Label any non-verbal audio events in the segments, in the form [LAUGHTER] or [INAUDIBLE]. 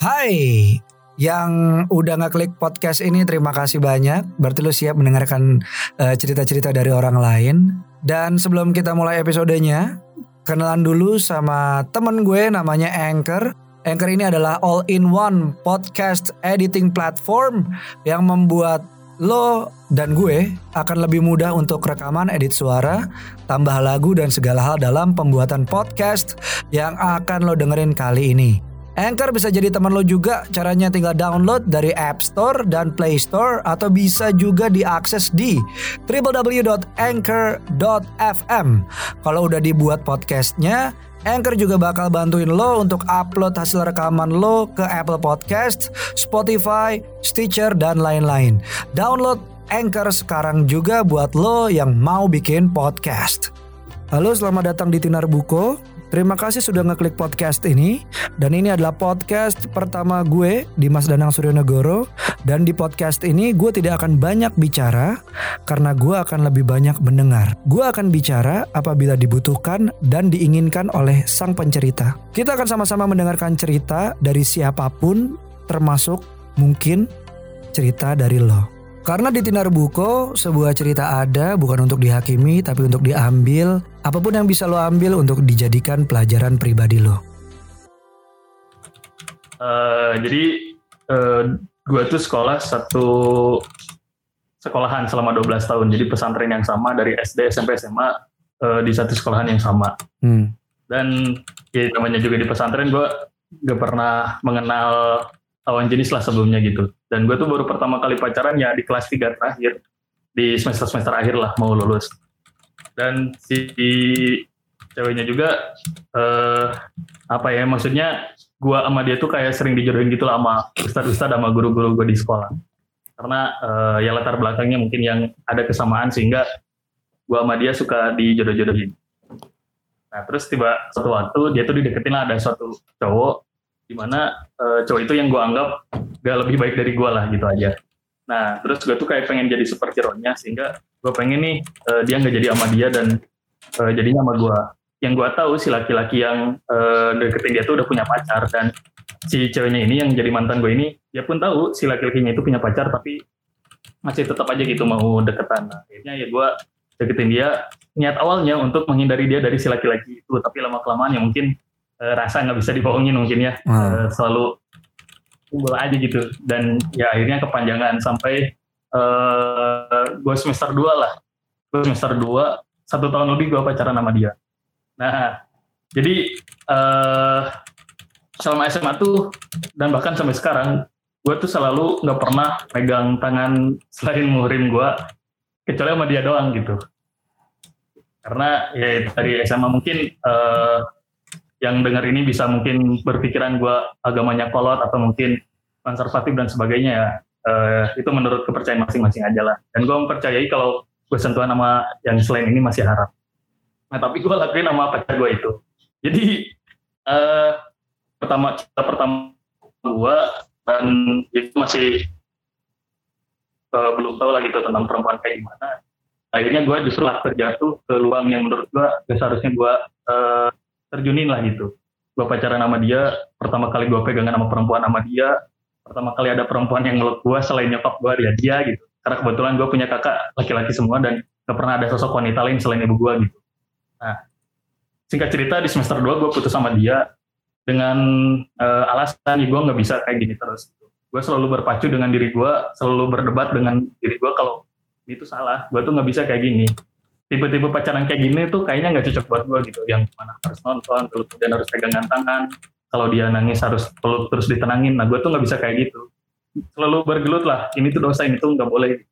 Hai, yang udah ngeklik podcast ini terima kasih banyak. Berarti lu siap mendengarkan eh, cerita-cerita dari orang lain. Dan sebelum kita mulai episodenya, kenalan dulu sama temen gue namanya Anchor. Anchor ini adalah all-in-one podcast editing platform yang membuat lo dan gue akan lebih mudah untuk rekaman, edit suara, tambah lagu dan segala hal dalam pembuatan podcast yang akan lo dengerin kali ini. Anchor bisa jadi teman lo juga. Caranya tinggal download dari App Store dan Play Store atau bisa juga diakses di www.anchor.fm. Kalau udah dibuat podcastnya, Anchor juga bakal bantuin lo untuk upload hasil rekaman lo ke Apple Podcast, Spotify, Stitcher, dan lain-lain. Download Anchor sekarang juga buat lo yang mau bikin podcast. Halo, selamat datang di Tinar Buko. Terima kasih sudah ngeklik podcast ini dan ini adalah podcast pertama gue Dimas Danang Suryonegoro dan di podcast ini gue tidak akan banyak bicara karena gue akan lebih banyak mendengar. Gue akan bicara apabila dibutuhkan dan diinginkan oleh sang pencerita. Kita akan sama-sama mendengarkan cerita dari siapa pun termasuk mungkin cerita dari lo. Karena di Tinar Buko, sebuah cerita ada bukan untuk dihakimi tapi untuk diambil. Apa pun yang bisa lo ambil untuk dijadikan pelajaran pribadi lo. Uh, jadi uh, gue tuh sekolah satu sekolahan selama 12 tahun. Jadi pesantren yang sama dari SD, SMP, SMA uh, di satu sekolahan yang sama. Hmm. Dan ya namanya juga di pesantren gue gak pernah mengenal lawan jenis lah sebelumnya gitu. Dan gue tuh baru pertama kali pacaran ya di kelas 3 terakhir. Di semester-semester akhir lah mau lulus. Dan si ceweknya juga uh, apa ya maksudnya gue sama dia tuh kayak sering dijodohin gitu lah sama ustad-ustad sama guru-guru gue di sekolah. Karena uh, ya latar belakangnya mungkin yang ada kesamaan sehingga gue sama dia suka dijodoh-jodohin. Nah terus tiba suatu waktu dia tuh dideketin lah ada suatu cowok di mana uh, cowok itu yang gue anggap gak lebih baik dari gue lah gitu aja. Nah terus gue tuh kayak pengen jadi seperti Ronnya sehingga gue pengen nih uh, dia nggak jadi sama dia dan uh, jadinya sama gue. Yang gue tahu si laki-laki yang uh, deketin dia tuh udah punya pacar dan si ceweknya ini yang jadi mantan gue ini dia pun tahu si laki-lakinya itu punya pacar tapi masih tetap aja gitu mau deketan. Nah, akhirnya ya gue deketin dia niat awalnya untuk menghindari dia dari si laki-laki itu tapi lama kelamaan ya mungkin uh, rasa nggak bisa dibohongin mungkin ya. Hmm. uh, selalu unggul aja gitu. Dan ya akhirnya kepanjangan sampai uh, gue semester 2 lah. Gue semester 2 satu tahun lebih gue pacaran sama dia. Nah jadi uh, selama SMA tuh dan bahkan sampai sekarang gue tuh selalu nggak pernah pegang tangan selain muhrim gue kecuali sama dia doang gitu. Karena ya dari SMA mungkin uh, yang dengar ini bisa mungkin berpikiran gue agamanya kolot atau mungkin konservatif dan sebagainya ya. Uh, itu menurut kepercayaan masing-masing aja lah. Dan gue mempercayai kalau gue sentuhan nama yang selain ini masih haram nah tapi gue lakuin nama pacar gue itu. Jadi uh, pertama kita pertama gue dan itu masih uh, belum tahu lagi gitu tentang perempuan kayak gimana. Akhirnya gue justru terjatuh ke luang yang menurut gue seharusnya gue uh, terjunin lah gitu. Gue pacaran sama dia pertama kali gue pegangan sama perempuan sama dia pertama kali ada perempuan yang ngeluk gue selain nyokap gue dia dia gitu. Karena kebetulan gue punya kakak laki-laki semua dan gak pernah ada sosok wanita lain selain ibu gue gitu. Nah singkat cerita di semester 2 gue putus sama dia dengan uh, alasan gue nggak bisa kayak gini terus gue selalu berpacu dengan diri gue selalu berdebat dengan diri gue kalau itu salah. Gue tuh nggak bisa kayak gini tipe-tipe pacaran kayak gini tuh kayaknya nggak cocok buat gue gitu. Yang mana harus nonton terus kemudian harus pegangan tangan. Kalau dia nangis harus peluk terus ditenangin. Nah gue tuh nggak bisa kayak gitu. Selalu bergelut lah. Ini tuh dosa ini tuh nggak boleh.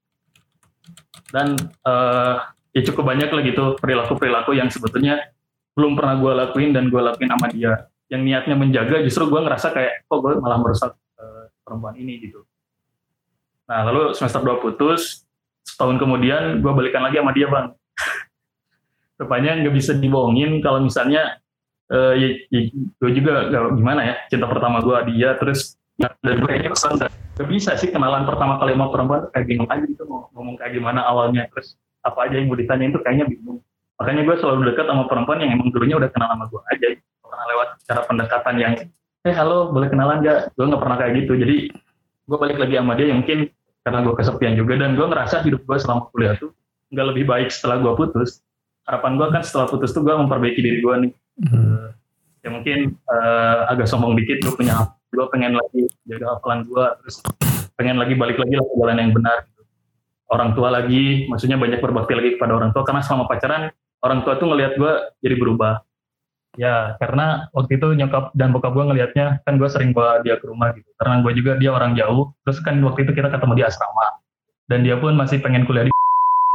Dan uh, ya cukup banyak lah gitu perilaku-perilaku yang sebetulnya belum pernah gue lakuin dan gue lakuin sama dia. Yang niatnya menjaga justru gue ngerasa kayak kok gue malah merusak uh, perempuan ini gitu. Nah lalu semester 2 putus setahun kemudian gue balikan lagi sama dia bang rupanya nggak bisa dibohongin kalau misalnya uh, ya, ya gue juga gimana ya cinta pertama gue dia terus ya, dan gue kayaknya pesan gak bisa sih kenalan pertama kali sama perempuan kayak bingung aja gitu mau ngomong kayak gimana awalnya terus apa aja yang mau ditanya itu kayaknya bingung. Makanya gue selalu dekat sama perempuan yang emang dulunya udah kenal sama gue aja. Karena lewat cara pendekatan yang eh halo boleh kenalan gak gue nggak pernah kayak gitu. Jadi gue balik lagi sama dia yang mungkin karena gue kesepian juga dan gue ngerasa hidup gue selama kuliah tuh nggak lebih baik setelah gue putus harapan gue kan setelah putus tuh gue memperbaiki diri gue nih. Hmm. ya mungkin uh, agak sombong dikit gue punya gue pengen lagi jaga hafalan gue terus pengen lagi balik lagi lah ke jalan yang benar. Gitu. orang tua lagi maksudnya banyak berbakti lagi kepada orang tua karena selama pacaran orang tua tuh ngelihat gue jadi berubah. Ya karena waktu itu nyokap dan bokap gue ngelihatnya kan gue sering bawa dia ke rumah gitu. Karena gue juga dia orang jauh terus kan waktu itu kita ketemu di asrama. Dan dia pun masih pengen kuliah di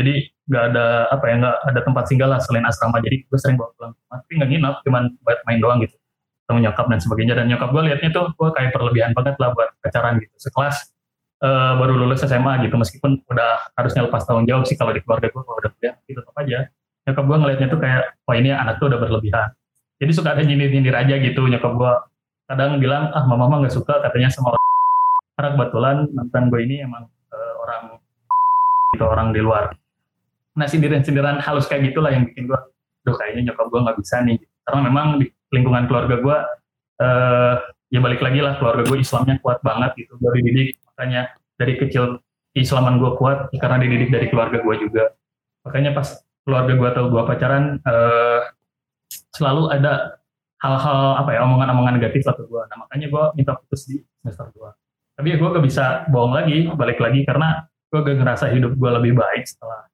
jadi nggak ada apa ya nggak ada tempat singgah lah selain asrama. Jadi gue sering bawa pulang. Tapi nggak nginap cuman buat main doang gitu. Ketemu nyokap dan sebagainya. Dan nyokap gue liatnya tuh gue kayak berlebihan banget lah buat pacaran gitu. Sekelas uh, baru lulus SMA gitu. Meskipun udah harusnya lepas tahun jauh sih kalau di keluarga gue kalau udah kuliah gitu tetap aja. Nyokap gue ngelihatnya tuh kayak wah ini anak tuh udah berlebihan. Jadi suka ada nyindir-nyindir aja gitu. Nyokap gue kadang bilang ah mama mama nggak suka katanya sama orang. Karena kebetulan mantan gue ini emang uh, orang itu orang di luar nah sindiran-sindiran halus kayak gitulah yang bikin gue duh kayaknya nyokap gue nggak bisa nih. Karena memang di lingkungan keluarga gue uh, ya balik lagi lah keluarga gue Islamnya kuat banget gitu. Dari didik makanya dari kecil Islaman gue kuat karena dididik dari keluarga gue juga. Makanya pas keluarga gue atau gue pacaran uh, selalu ada hal-hal apa ya omongan-omongan negatif ke gue nah makanya gue minta putus di semester 2 tapi ya gue gak bisa bohong lagi balik lagi karena gue gak ngerasa hidup gue lebih baik setelah gue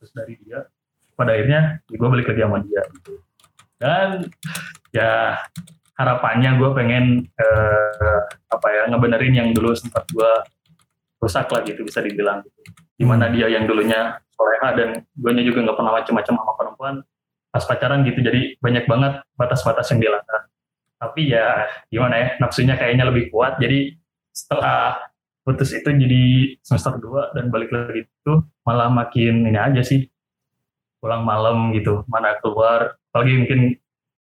putus dari dia pada akhirnya ya gue balik lagi sama dia gitu. Dan ya harapannya gue pengen uh, apa ya ngebenerin yang dulu sempat gue rusak lah gitu bisa dibilang gitu. Gimana dia yang dulunya soleha dan gue juga nggak pernah macam-macam sama perempuan pas pacaran gitu. Jadi banyak banget batas-batas yang dilanggar. Tapi ya gimana ya nafsunya kayaknya lebih kuat. Jadi setelah putus itu jadi semester 2 dan balik lagi itu malah makin ini aja sih. Pulang malam gitu mana keluar. Apalagi mungkin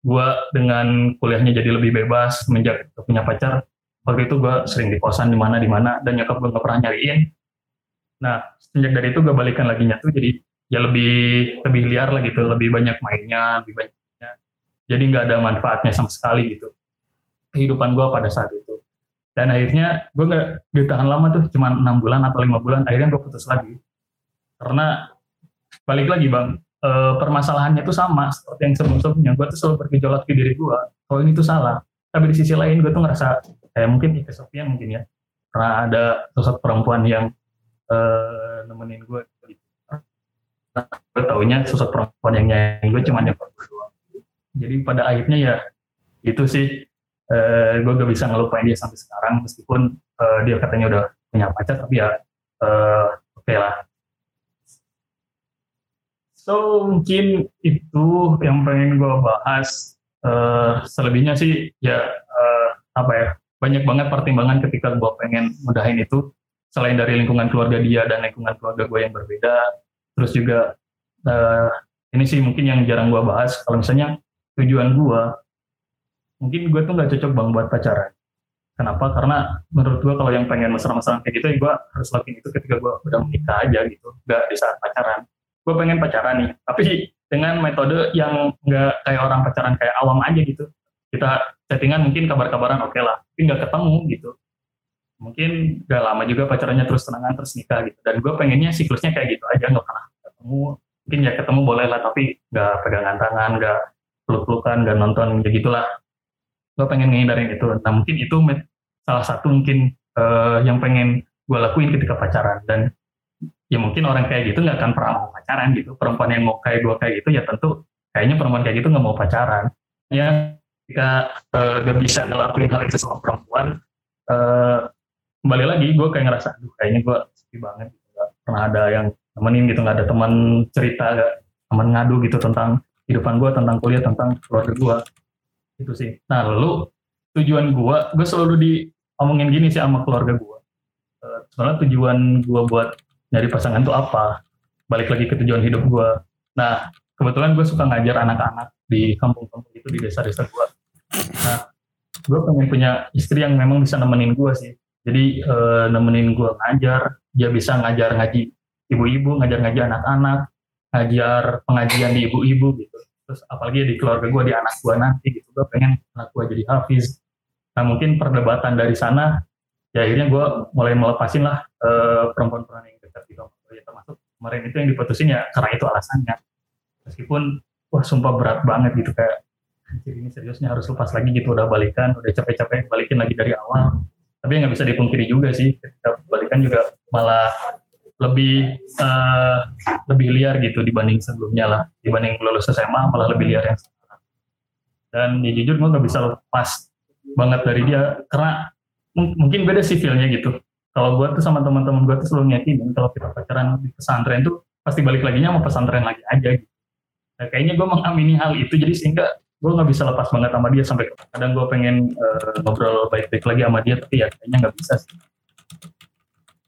gue dengan kuliahnya jadi lebih bebas semenjak punya pacar. Waktu itu gue sering di kosan di mana di mana dan nyokap gue gak pernah nyariin. Nah sejak dari itu gue balikan lagi nyatu jadi ya lebih lebih liar lah gitu lebih banyak mainnya lebih banyaknya jadi nggak ada manfaatnya sama sekali gitu. Kehidupan gue pada saat itu dan akhirnya gue nggak ditahan lama tuh cuma enam bulan atau lima bulan akhirnya gue putus lagi. Karena balik lagi bang e, permasalahannya tuh sama seperti yang sebelum-sebelumnya. Gue tuh selalu bergejolak di diri gue kalau ini tuh salah. Tapi di sisi lain gue tuh ngerasa kayak mungkin kesepian mungkin ya. Karena ada sosok perempuan yang e, nemenin gue gue taunya sosok perempuan yang nyanyi gue cuma nyokap doang jadi pada akhirnya ya itu sih uh, gue gak bisa ngelupain dia sampai sekarang meskipun uh, dia katanya udah punya pacar tapi ya uh, oke okay lah. So mungkin itu yang pengen gue bahas. Uh, selebihnya sih ya uh, apa ya banyak banget pertimbangan ketika gue pengen mudahin itu. Selain dari lingkungan keluarga dia dan lingkungan keluarga gue yang berbeda terus juga uh, ini sih mungkin yang jarang gue bahas. Kalau misalnya tujuan gue mungkin gue tuh nggak cocok bang buat pacaran. Kenapa? Karena menurut gue kalau yang pengen mesra-mesraan kayak gitu ya gue harus lakuin itu ketika gue udah menikah aja gitu. Nggak di saat pacaran. Gue pengen pacaran nih tapi dengan metode yang nggak kayak orang pacaran kayak awam aja gitu. Kita settingan mungkin kabar-kabaran oke okay lah tapi nggak ketemu gitu. Mungkin gak lama juga pacarannya terus tenangan terus nikah gitu. Dan gue pengennya siklusnya kayak gitu aja nggak pernah ketemu. Mungkin ya ketemu boleh lah tapi nggak pegangan tangan nggak peluk-pelukan nggak nonton ya gitulah gue pengen ngehindarin itu. Nah mungkin itu salah satu mungkin uh, yang pengen gue lakuin ketika pacaran. Dan ya mungkin orang kayak gitu nggak akan pernah mau pacaran gitu. Perempuan yang mau kayak gue kayak gitu ya tentu kayaknya perempuan kayak gitu nggak mau pacaran. Ya ketika uh, gak bisa ngelakuin hal itu sama perempuan uh, kembali lagi gue kayak ngerasa aduh kayaknya gue sepi banget gitu. gak pernah ada yang temenin gitu. Nggak ada teman cerita gak teman ngadu gitu tentang kehidupan gue tentang kuliah tentang keluarga gue itu sih. Nah lalu tujuan gue gue selalu diomongin gini sih sama keluarga gue uh, sebenarnya tujuan gue buat nyari pasangan tuh apa? Balik lagi ke tujuan hidup gue nah kebetulan gue suka ngajar anak-anak di kampung-kampung itu di desa-desa gue nah gue pengen punya istri yang memang bisa nemenin gue sih. Jadi uh, nemenin gue ngajar dia bisa ngajar ngaji ibu-ibu ngajar ngaji anak-anak ngajar pengajian di ibu-ibu gitu terus apalagi di keluarga gue di anak gue nanti gitu gue pengen anak gue jadi hafiz Nah mungkin perdebatan dari sana, ya akhirnya gue mulai melepasin lah uh, perempuan-perempuan yang dekat gitu. Ya termasuk kemarin itu yang diputusin ya karena itu alasannya. Meskipun wah sumpah berat banget gitu kayak anjir ini seriusnya harus lepas lagi gitu udah balikan udah capek-capek balikin lagi dari awal tapi nggak bisa dipungkiri juga sih ketika balikan juga malah lebih uh, lebih liar gitu dibanding sebelumnya lah. Dibanding lulus SMA malah lebih liar yang sekarang. Dan ya jujur gue nggak bisa lepas banget dari dia karena mungkin beda sih feelnya gitu. Kalau gue tuh sama teman-teman gue tuh selalu nyakinin kalau kita pacaran di pesantren tuh pasti balik lagi sama pesantren lagi aja gitu. Nah, kayaknya gue mengamini hal itu jadi sehingga gue nggak bisa lepas banget sama dia sampai kadang gue pengen uh, ngobrol baik-baik lagi sama dia tapi ya kayaknya nggak bisa sih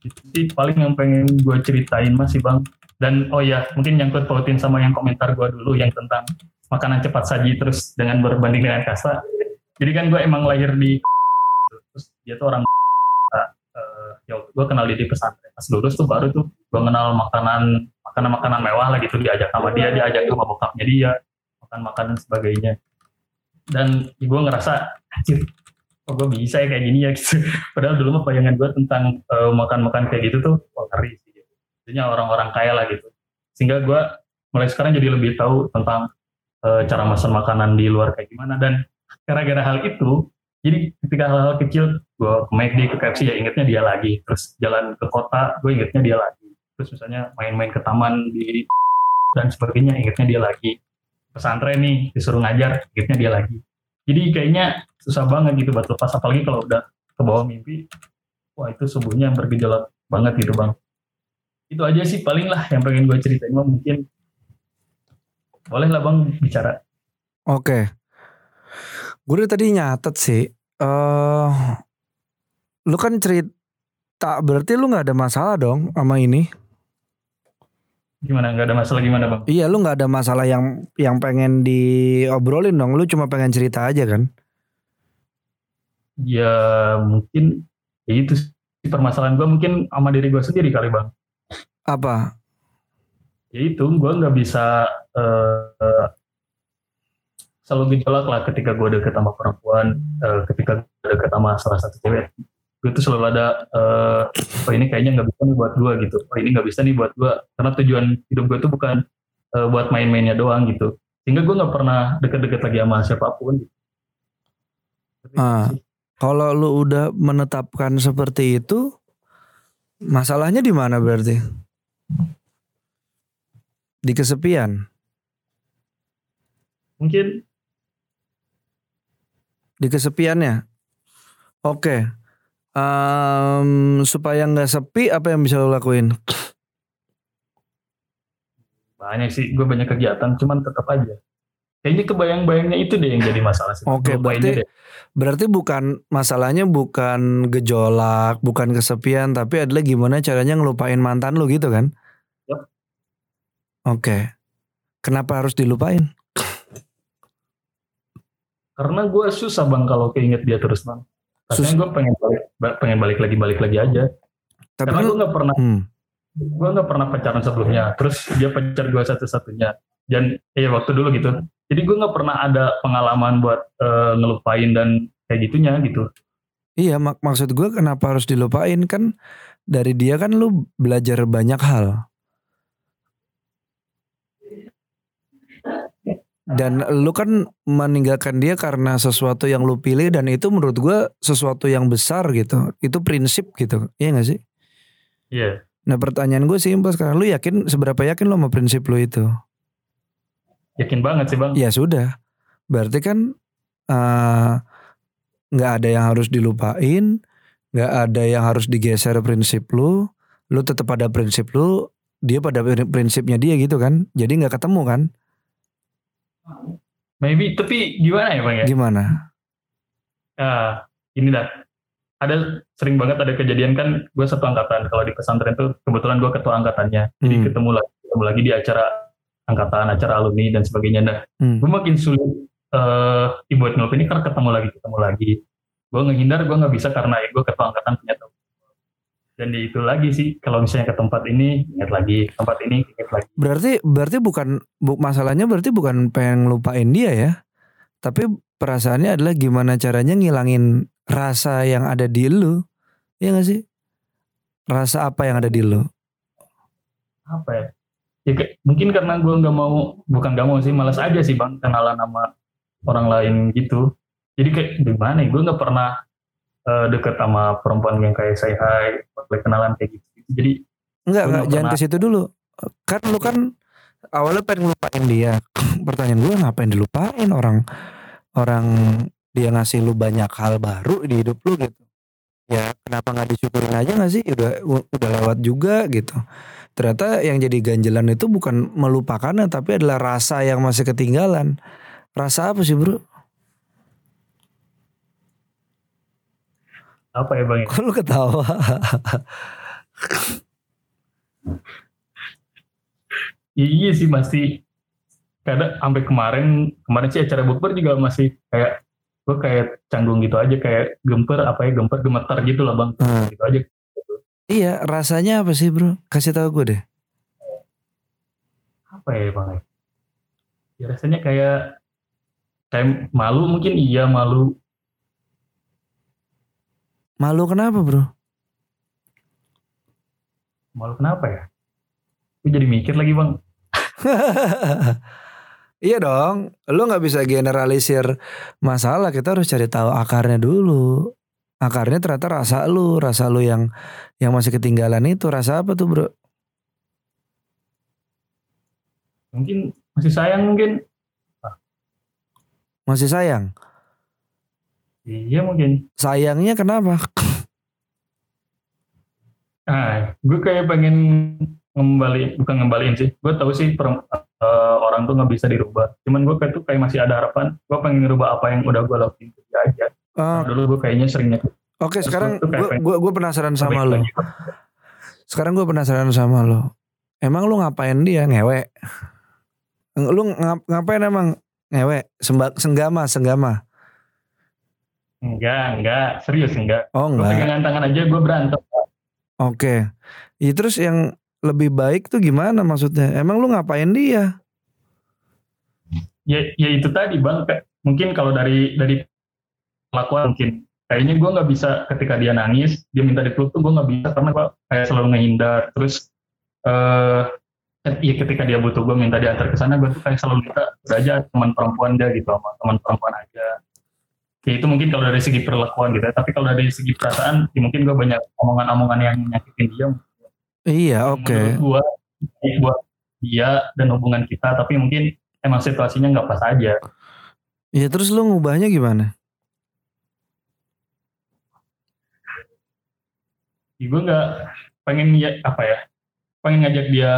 itu sih paling yang pengen gue ceritain masih bang. Dan oh ya mungkin nyangkut pautin sama yang komentar gue dulu yang tentang makanan cepat saji terus dengan berbanding dengan kasta jadi kan gue emang lahir di terus dia tuh orang uh, ya gue kenal dia di pesantren. Pas lulus tuh baru tuh gue kenal makanan makanan makanan mewah lah gitu diajak sama dia diajak sama bokapnya dia makan makanan sebagainya. Dan gue ngerasa anjir oh gue bisa ya kayak gini ya gitu. [LAUGHS] Padahal dulu mah bayangan gue tentang uh, makan-makan kayak gitu tuh oh, ngeri sih gitu. Orang-orang kaya lah gitu. Sehingga gue mulai sekarang jadi lebih tahu tentang uh, cara masak makanan di luar kayak gimana. Dan gara-gara hal itu jadi ketika hal-hal kecil gue ke McD ke KFC ya ingetnya dia lagi. Terus jalan ke kota gue ingetnya dia lagi. Terus misalnya main-main ke taman di [LAUGHS] dan sebagainya ingetnya dia lagi. Pesantren nih disuruh ngajar akhirnya dia lagi. Jadi kayaknya susah banget gitu buat lepas apalagi kalau udah ke bawah mimpi wah itu subuhnya bergejolak banget gitu bang itu aja sih paling lah yang pengen gue ceritain mungkin boleh lah bang bicara oke gue udah tadi nyatet sih uh, lu kan cerita berarti lu nggak ada masalah dong sama ini Gimana? Gak ada masalah gimana bang? Iya lu gak ada masalah yang yang pengen diobrolin dong. Lu cuma pengen cerita aja kan? Ya mungkin ya itu sih permasalahan gue mungkin sama diri gue sendiri kali bang. Apa? Ya itu gue nggak bisa uh, selalu gejolak lah ketika gue deket sama perempuan, uh, ketika gue deket sama salah satu cewek gue tuh selalu ada uh, oh ini kayaknya nggak bisa nih buat gue gitu oh ini nggak bisa nih buat gue karena tujuan hidup gue tuh bukan uh, buat main-mainnya doang gitu sehingga gue nggak pernah deket-deket lagi sama siapa pun gitu. ah, kalau lu udah menetapkan seperti itu masalahnya di mana berarti? Di kesepian? Mungkin. Di kesepiannya? Oke. Um, supaya nggak sepi apa yang bisa lo lakuin? Banyak sih, gue banyak kegiatan, cuman tetap aja. Kayaknya kebayang-bayangnya itu deh yang jadi masalah sih. Oke, okay, berarti berarti bukan masalahnya bukan gejolak, bukan kesepian, tapi adalah gimana caranya ngelupain mantan lu gitu kan? Yep. Oke. Okay. Kenapa harus dilupain? Karena gue susah bang kalau keinget dia terus bang. Rasanya gue pengen balik, pengen balik lagi balik lagi aja. Tapi Karena gue nggak pernah, hmm. gue nggak pernah pacaran sebelumnya. Terus dia pacar gue satu-satunya. Dan eh waktu dulu gitu. Jadi gue nggak pernah ada pengalaman buat uh, ngelupain dan kayak gitunya gitu. Iya mak maksud gue kenapa harus dilupain kan dari dia kan lu belajar banyak hal. dan lu kan meninggalkan dia karena sesuatu yang lu pilih dan itu menurut gue sesuatu yang besar gitu itu prinsip gitu iya gak sih iya yeah. nah pertanyaan gue simpel sekarang lu yakin seberapa yakin lu sama prinsip lu itu yakin banget sih bang ya sudah berarti kan eh, nggak uh, ada yang harus dilupain nggak ada yang harus digeser prinsip lu lu tetap pada prinsip lu dia pada prinsipnya dia gitu kan jadi nggak ketemu kan Maybe, tapi gimana ya bang ya? Gimana? Uh, ini dah. Ada sering banget ada kejadian kan gue satu angkatan kalau di pesantren tuh kebetulan gue ketua angkatannya jadi hmm. ketemu lagi ketemu lagi di acara angkatan acara alumni dan sebagainya dah hmm. gue makin sulit uh, buat ngelupain ini karena ketemu lagi ketemu lagi gue ngehindar gue nggak bisa karena ya gue ketua angkatan punya tahu dan itu lagi sih kalau misalnya ke tempat ini ingat lagi tempat ini ingat lagi berarti berarti bukan bu, masalahnya berarti bukan pengen lupain dia ya tapi perasaannya adalah gimana caranya ngilangin rasa yang ada di lu. Iya gak sih? Rasa apa yang ada di lu? Apa ya? Ya kayak, mungkin karena gue nggak mau, bukan nggak mau sih, malas aja sih bang kenalan sama orang lain gitu. Jadi kayak gimana ya? Gue nggak pernah uh, deket sama perempuan yang kayak say hi, boleh kenalan kayak gitu. Jadi Enggak, enggak nggak jangan ke situ dulu. Kan lu kan awalnya pengen ngelupain dia. [CLEARS THROAT] Pertanyaan gue ngapain dilupain orang orang dia ngasih lu banyak hal baru di hidup lu gitu. Ya kenapa nggak disyukurin aja nggak sih? Udah udah lewat juga gitu. Ternyata yang jadi ganjelan itu bukan melupakannya tapi adalah rasa yang masih ketinggalan. Rasa apa sih bro? apa ya bang? Kok lu ketawa? Ya, iya sih masih kadang sampai kemarin kemarin sih acara bukber juga masih kayak gue kayak canggung gitu aja kayak gemper apa ya gemper gemetar gitu lah bang Hmm. gitu aja iya rasanya apa sih bro? Kasih tahu gue deh. apa ya bang ya? ya rasanya kayak kayak malu mungkin iya malu Malu kenapa bro? malu kenapa ya gue jadi mikir lagi bang [LAUGHS] iya dong, lu nggak bisa generalisir masalah. Kita harus cari tahu akarnya dulu. Akarnya ternyata rasa lu, rasa lu yang yang masih ketinggalan itu. Rasa apa tuh bro? mungkin masih sayang mungkin. Masih sayang? iya mungkin. Sayangnya kenapa? ah gue kayak pengen ngembali bukan ngembaliin sih. Gue tahu sih perem- eh, orang tuh nggak bisa dirubah. Cuman gue kayak tuh kayak masih ada harapan gue pengen ngerubah apa yang udah gue lakuin aja. Oh, dulu gue kayaknya seringnya Oke Terus sekarang gue gua penasaran sama lo. Sekarang gue penasaran sama lo. Emang lu ngapain dia ngewe? Lu ngap- ngapain emang ngewe? Sembak senggama senggama. enggak enggak serius enggak Oh gue enggak. pegangan tangan aja gue berantem Oke. Ya, terus yang lebih baik tuh gimana maksudnya? Emang lu ngapain dia? ya ya itu tadi bang Kayak mungkin kalau dari dari pelakuan mungkin kayaknya gue nggak bisa ketika dia nangis dia minta dipeluk tuh gue nggak bisa karena gue kayak selalu ngehindar terus eh ya ketika dia butuh gue minta diantar ke sana gue tuh kayak selalu minta aja teman perempuan dia gitu sama teman perempuan aja ya itu mungkin kalau dari segi perlakuan gitu ya tapi kalau dari segi perasaan ya mungkin gue banyak omongan-omongan yang nyakitin dia Iya, oke. menurut gue buat dia dan hubungan kita tapi mungkin emang situasinya nggak pas aja Ya terus lu ngubahnya gimana? Gue nggak pengen ya apa ya pengen ngajak dia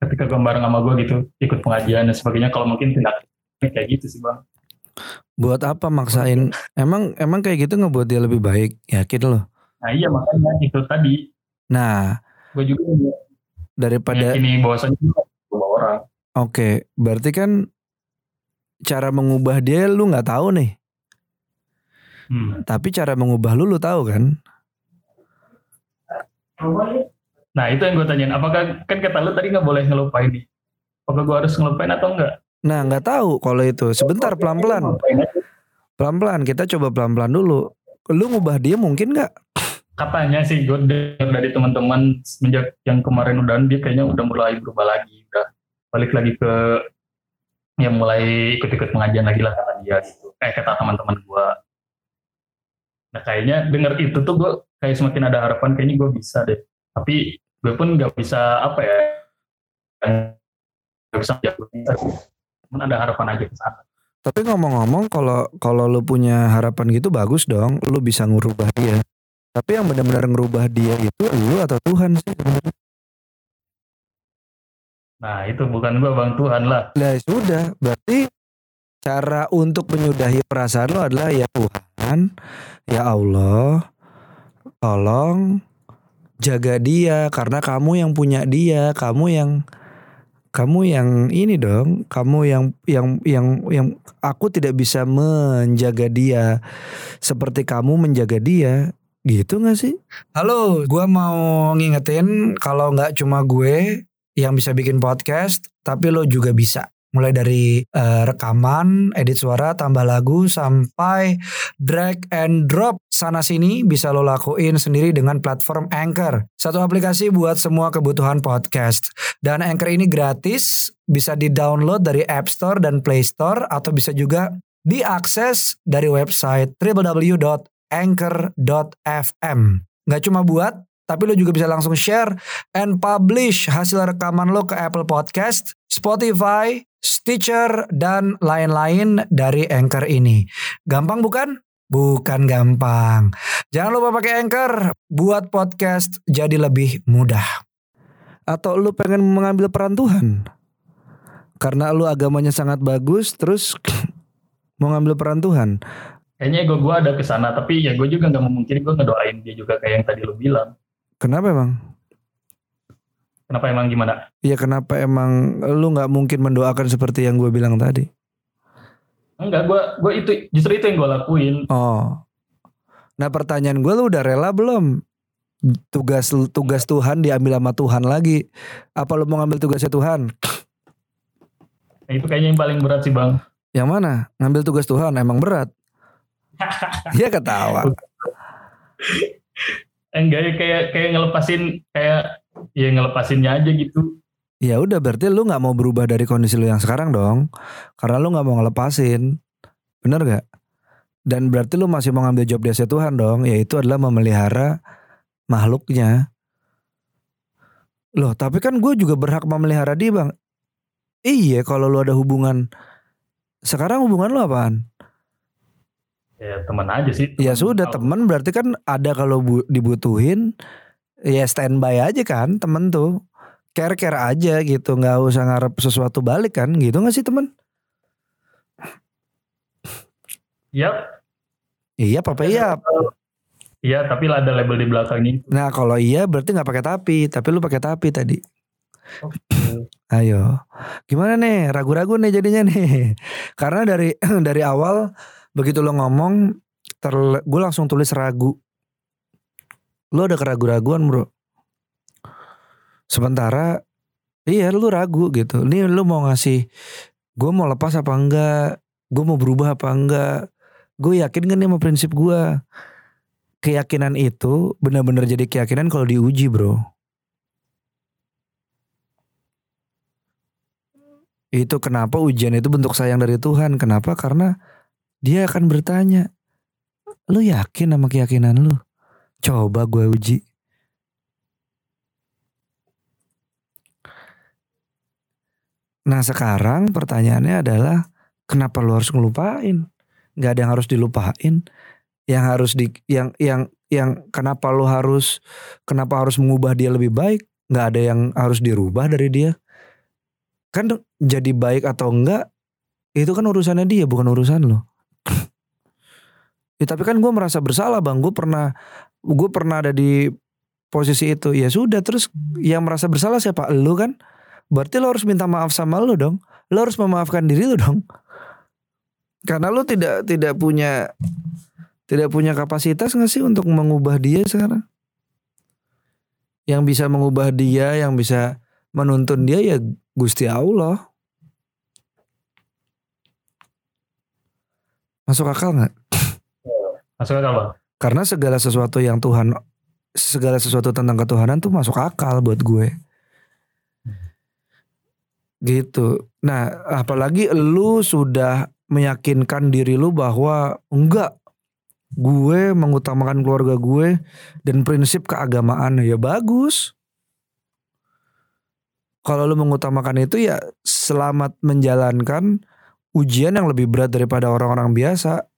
ketika gue bareng sama gue gitu ikut pengajian dan sebagainya kalau mungkin tindak kayak gitu sih bang Buat apa maksain? Emang emang kayak gitu ngebuat dia lebih baik? Yakin lo? nah iya makanya itu tadi Nah, gue juga daripada ini bahwasannya gue bawa orang oke, berarti kan cara mengubah dia lu nggak tahu nih. Hmm. Tapi cara mengubah lu lu tahu kan? Nah itu yang gue tanyain apakah kan kata lu tadi nggak boleh ngelupain nih apakah gue harus ngelupain atau enggak Nah, nggak tahu kalau itu. Sebentar pelan-pelan. Pelan-pelan kita coba pelan-pelan dulu. Lu ngubah dia mungkin nggak? katanya sih gue dari teman-teman semenjak yang kemarin udah dia kayaknya udah mulai berubah lagi udah balik lagi ke yang mulai ikut-ikut pengajian lagi lah kata dia gitu eh kata teman-teman gue nah kayaknya denger itu tuh gue kayak semakin ada harapan kayaknya gue bisa deh. Tapi gue pun nggak bisa apa ya nggak bisa jago cuman ada harapan aja ke sana. Tapi ngomong-ngomong kalau kalau lu punya harapan gitu bagus dong, lu bisa ngubah dia. Tapi yang benar-benar ngerubah dia itu lu atau Tuhan sih? Sebenarnya. nah itu bukan gue bang. Tuhan lah. Lah sudah, berarti cara untuk menyudahi perasaan lu adalah ya Tuhan, ya Allah, tolong jaga dia karena kamu yang punya dia, kamu yang kamu yang ini dong, kamu yang yang yang yang aku tidak bisa menjaga dia seperti kamu menjaga dia. Gitu gak sih? Halo, gua mau ngingetin kalau nggak cuma gue yang bisa bikin podcast, tapi lo juga bisa. Mulai dari uh, rekaman, edit suara, tambah lagu, sampai drag and drop sana sini bisa lo lakuin sendiri dengan platform Anchor. Satu aplikasi buat semua kebutuhan podcast. Dan Anchor ini gratis, bisa di-download dari App Store dan Play Store atau bisa juga diakses dari website www.anchor.fm. Gak cuma buat tapi lo juga bisa langsung share and publish hasil rekaman lo ke Apple Podcast, Spotify, Stitcher, dan lain-lain dari Anchor ini. Gampang bukan? Bukan gampang. Jangan lupa pakai Anchor buat podcast jadi lebih mudah. Atau lu pengen mengambil peran Tuhan? Karena lu agamanya sangat bagus, terus [CLEARS THROAT] mau ngambil peran Tuhan. Kayaknya ego gue ada ke sana, tapi ya gue juga nggak memungkiri gue ngedoain dia juga kayak yang tadi lu bilang. Kenapa emang? Kenapa emang gimana? Iya kenapa emang lu nggak mungkin mendoakan seperti yang gue bilang tadi? Enggak, gue gue itu justru itu yang gue lakuin. Oh, nah pertanyaan gue lu udah rela belum? Tugas tugas Tuhan diambil sama Tuhan lagi. Apa lu mau ngambil tugasnya Tuhan? Nah, itu kayaknya yang paling berat sih bang. Yang mana? Ngambil tugas Tuhan emang berat. [LAUGHS] Iya ketawa. Enggak ya kayak kayak ngelepasin kayak ya ngelepasinnya aja gitu. Ya udah berarti lu nggak mau berubah dari kondisi lu yang sekarang dong. Karena lu nggak mau ngelepasin. Bener gak dan berarti lu masih mau ngambil job desa Tuhan dong. Yaitu adalah memelihara makhluknya. Loh tapi kan gue juga berhak memelihara dia bang. Iya kalau lu ada hubungan. Sekarang hubungan lu apaan ya teman aja sih. Ya sudah teman berarti kan ada kalau bu, dibutuhin ya standby aja kan temen tuh care care aja gitu nggak usah ngarep sesuatu balik kan gitu nggak sih teman? Yap. Iya papa iya. Iya tapi ada label di belakangnya. Nah kalau iya berarti nggak pakai tapi tapi lu pakai tapi tadi. Ayo, gimana nih? Ragu-ragu nih jadinya nih. [LAUGHS] Karena dari [CLEARS THROAT] dari awal begitu lo ngomong gue langsung tulis ragu. Lo ada keraguan-raguan bro. Sementara iya lu ragu gitu. Ini lu mau ngasih gue mau lepas apa enggak? Gue mau berubah apa enggak? Gue yakin kan nih sama prinsip gue keyakinan itu benar-benar jadi keyakinan kalau diuji bro. Itu kenapa ujian itu bentuk sayang dari Tuhan? Kenapa? Karena dia akan bertanya, lu yakin sama keyakinan lu? Coba gue uji. Nah sekarang pertanyaannya adalah kenapa lu harus ngelupain? Gak ada yang harus dilupain. Yang harus di yang yang yang kenapa lu harus kenapa harus mengubah dia lebih baik? Gak ada yang harus dirubah dari dia. Kan jadi baik atau enggak itu kan urusannya dia bukan urusan lo. Ya, tapi kan gue merasa bersalah bang. Gue pernah gue pernah ada di posisi itu. Ya sudah terus yang merasa bersalah siapa? Lu kan? Berarti lo harus minta maaf sama lo dong. Lo harus memaafkan diri lo dong. Karena lo tidak tidak punya tidak punya kapasitas nggak sih untuk mengubah dia sekarang? Yang bisa mengubah dia, yang bisa menuntun dia ya Gusti Allah. Masuk akal nggak? Masuk akal. Karena segala sesuatu yang Tuhan, segala sesuatu tentang ketuhanan tuh masuk akal buat gue. Gitu. Nah, apalagi lu sudah meyakinkan diri lu bahwa enggak, gue mengutamakan keluarga gue dan prinsip keagamaan ya bagus. Kalau lu mengutamakan itu ya selamat menjalankan ujian yang lebih berat daripada orang-orang biasa.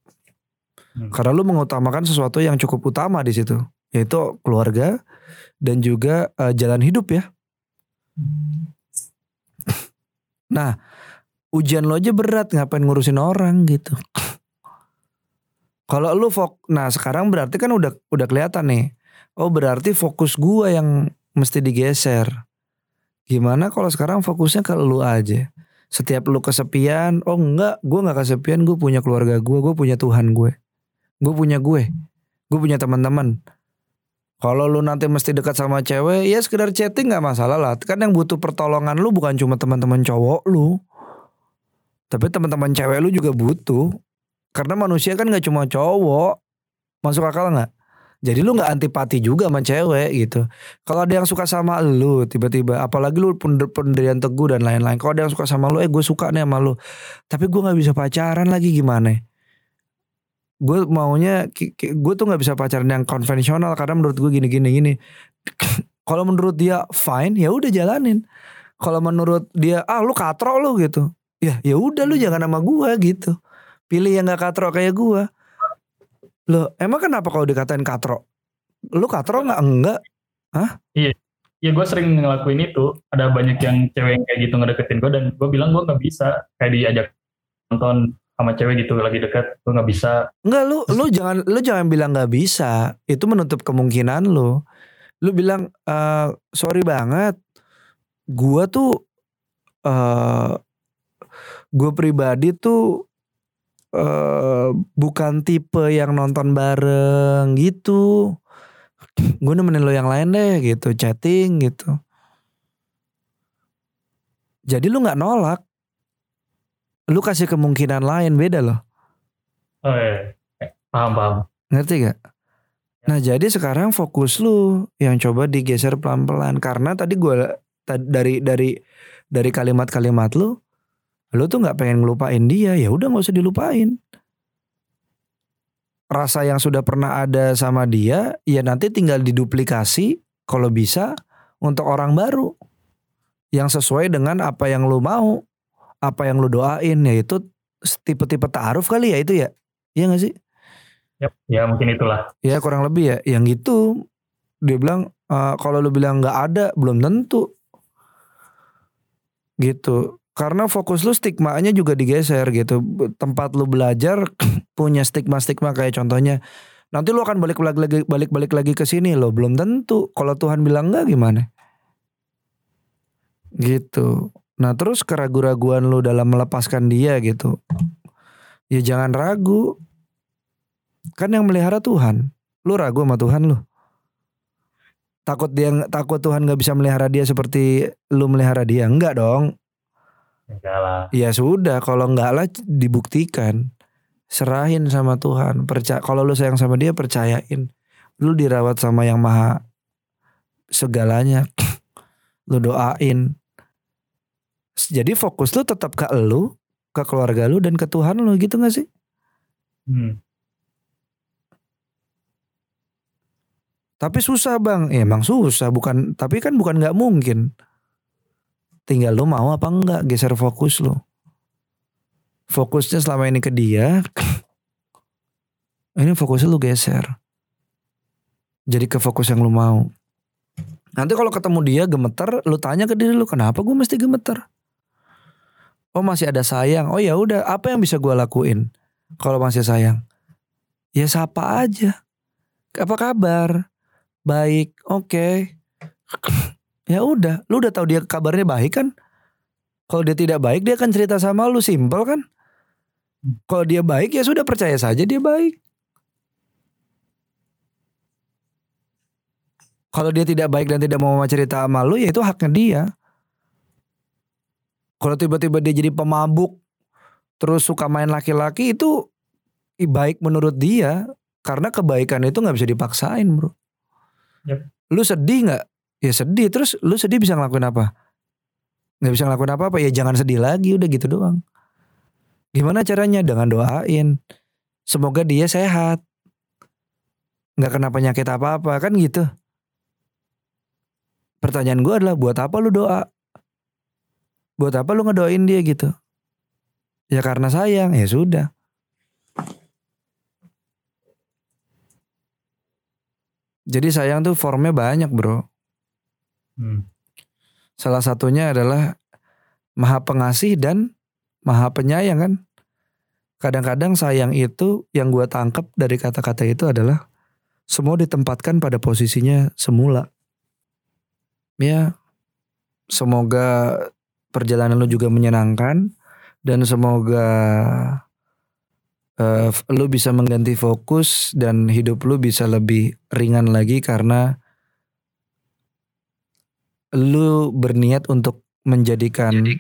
Hmm. Karena lu mengutamakan sesuatu yang cukup utama di situ, yaitu keluarga dan juga uh, jalan hidup ya. Nah, ujian lo aja berat, ngapain ngurusin orang gitu. Kalau lu fok, nah sekarang berarti kan udah udah kelihatan nih. Oh berarti fokus gua yang mesti digeser. Gimana kalau sekarang fokusnya ke lu aja? Setiap lu kesepian, oh enggak, gue nggak kesepian, gue punya keluarga gue, gue punya Tuhan gue gue punya gue gue punya teman-teman kalau lu nanti mesti dekat sama cewek ya sekedar chatting nggak masalah lah kan yang butuh pertolongan lu bukan cuma teman-teman cowok lu Tapi teman-teman cewek lu juga butuh. Karena manusia kan nggak cuma cowok. Masuk akal nggak? Jadi lu nggak antipati juga sama cewek gitu. Kalau ada yang suka sama lu tiba-tiba, apalagi lu pendirian teguh dan lain-lain. Kalau ada yang suka sama lu, eh gue suka nih sama lu. Tapi gue nggak bisa pacaran lagi gimana? Gue maunya, gue tuh nggak bisa pacaran yang konvensional karena menurut gue gini-gini gini. [CLEARS THROAT] Kalau menurut dia fine, ya udah jalanin. Kalau menurut dia, ah lu katro lu gitu. Ya ya udah lu jangan sama gue gitu. Pilih yang gak katro kayak gue Loh, emang kenapa kalau dikatain katro? Lu katro nggak enggak? Hah? Iya. Iya gue sering ngelakuin itu. Ada banyak yang cewek yang kayak gitu ngedeketin gue dan gue bilang gue nggak bisa kayak diajak nonton sama cewek gitu lagi deket gue nggak bisa. Enggak lu lu jangan lu jangan bilang nggak bisa. Itu menutup kemungkinan lu. Lu bilang uh, sorry banget. Gue tuh uh, eh, gue pribadi tuh uh, bukan tipe yang nonton bareng gitu. Gue nemenin lo yang lain deh gitu, chatting gitu. Jadi lu nggak nolak. Lu kasih kemungkinan lain beda loh. Oh iya. Paham, paham. Ngerti gak? Nah jadi sekarang fokus lu yang coba digeser pelan-pelan karena tadi gue dari dari dari kalimat-kalimat lu Lu tuh nggak pengen ngelupain dia, ya udah nggak usah dilupain. Rasa yang sudah pernah ada sama dia, ya nanti tinggal diduplikasi kalau bisa untuk orang baru yang sesuai dengan apa yang lu mau, apa yang lu doain, yaitu tipe-tipe taaruf kali ya itu ya, iya gak sih? Yep, ya mungkin itulah. Ya kurang lebih ya, yang gitu dia bilang e, kalau lu bilang nggak ada belum tentu. Gitu. Karena fokus lu stigmanya juga digeser gitu. Tempat lu belajar [CLEARS THROAT] punya stigma-stigma kayak contohnya nanti lu akan balik lagi balik balik lagi ke sini. Lo belum tentu. Kalau Tuhan bilang enggak gimana? Gitu nah terus keraguan-raguan lu dalam melepaskan dia gitu ya jangan ragu kan yang melihara Tuhan lu ragu sama Tuhan lu takut dia takut Tuhan nggak bisa melihara dia seperti lu melihara dia enggak dong Enggak lah. Ya sudah, kalau enggak lah dibuktikan. Serahin sama Tuhan. Percaya kalau lu sayang sama dia percayain. Lu dirawat sama yang maha segalanya. [CLEARS THROAT] lu doain. Jadi fokus lu tetap ke lu, ke keluarga lu dan ke Tuhan lu gitu gak sih? Hmm. Tapi susah bang, ya, emang susah bukan. Tapi kan bukan nggak mungkin. Tinggal lu mau apa enggak geser fokus lu. Fokusnya selama ini ke dia. [LAUGHS] ini fokusnya lu geser. Jadi ke fokus yang lu mau. Nanti kalau ketemu dia gemeter, lu tanya ke diri lu kenapa gue mesti gemeter? Oh masih ada sayang. Oh ya udah, apa yang bisa gue lakuin kalau masih sayang? Ya sapa aja. Apa kabar? Baik, oke. Okay. [CLEARS THROAT] Ya udah, lu udah tahu dia kabarnya baik kan? Kalau dia tidak baik dia akan cerita sama lu simpel kan? Kalau dia baik ya sudah percaya saja dia baik. Kalau dia tidak baik dan tidak mau cerita sama lu ya itu haknya dia. Kalau tiba-tiba dia jadi pemabuk terus suka main laki-laki itu baik menurut dia. Karena kebaikan itu nggak bisa dipaksain bro. Yep. Lu sedih nggak? Ya sedih. Terus lu sedih bisa ngelakuin apa? Nggak bisa ngelakuin apa apa ya jangan sedih lagi udah gitu doang. Gimana caranya? Dengan doain. Semoga dia sehat. Nggak kena penyakit apa apa kan gitu. Pertanyaan gue adalah buat apa lu doa buat apa lu ngedoain dia gitu ya karena sayang ya sudah jadi sayang tuh formnya banyak bro Hmm. Salah satunya adalah maha pengasih dan maha penyayang kan. Kadang-kadang sayang itu yang gue tangkap dari kata-kata itu adalah semua ditempatkan pada posisinya semula. Ya, semoga perjalanan lu juga menyenangkan dan semoga uh, lu bisa mengganti fokus dan hidup lu bisa lebih ringan lagi karena lu berniat untuk menjadikan Jadi.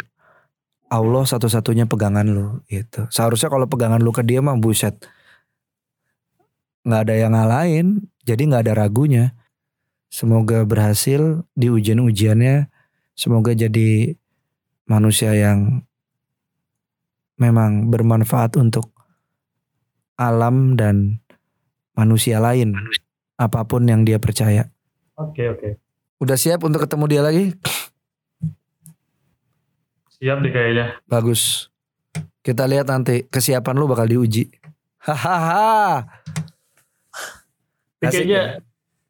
Allah satu-satunya pegangan lu gitu. Seharusnya kalau pegangan lu ke dia mah buset. nggak ada yang ngalahin, jadi nggak ada ragunya. Semoga berhasil di ujian-ujiannya. Semoga jadi manusia yang memang bermanfaat untuk alam dan manusia lain. Apa pun yang dia percaya. Oke oke. Udah siap untuk ketemu dia lagi? Siap deh kayaknya. Bagus. Kita lihat nanti kesiapan lu bakal diuji. Hahaha. Kayaknya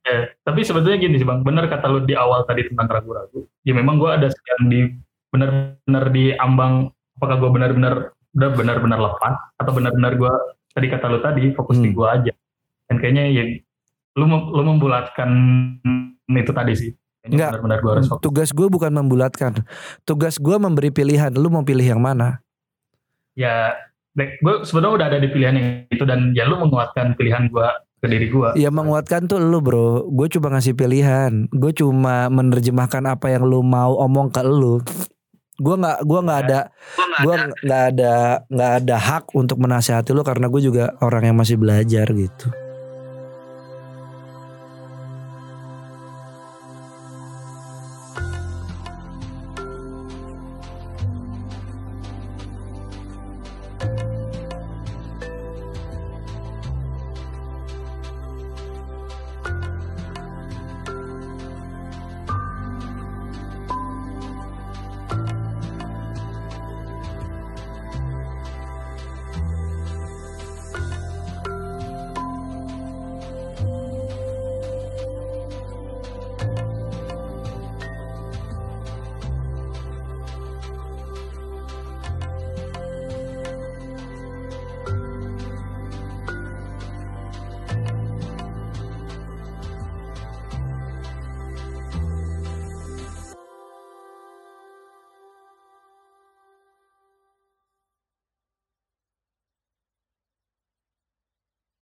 ya, tapi sebetulnya gini sih bang, benar kata lu di awal tadi tentang ragu-ragu. Ya memang gue ada yang di benar-benar di ambang apakah gue benar-benar udah benar-benar lepas atau benar-benar gue tadi kata lu tadi fokus di Hmm. gue aja. Dan kayaknya ya lu lu membulatkan itu tadi sih. Enggak. benar-benar gue harus fokus. Tugas gue bukan membulatkan. Tugas gue memberi pilihan. Lu mau pilih yang mana? Ya, gue sebenarnya udah ada di pilihan yang itu dan ya lu menguatkan pilihan gue ke diri gue. Ya menguatkan tuh lu bro. Gue cuma ngasih pilihan. Gue cuma menerjemahkan apa yang lu mau omong ke lu. Gue nggak, gue nggak ada, gue nggak ada, nggak ada hak untuk menasehati lu karena gue juga orang yang masih belajar gitu.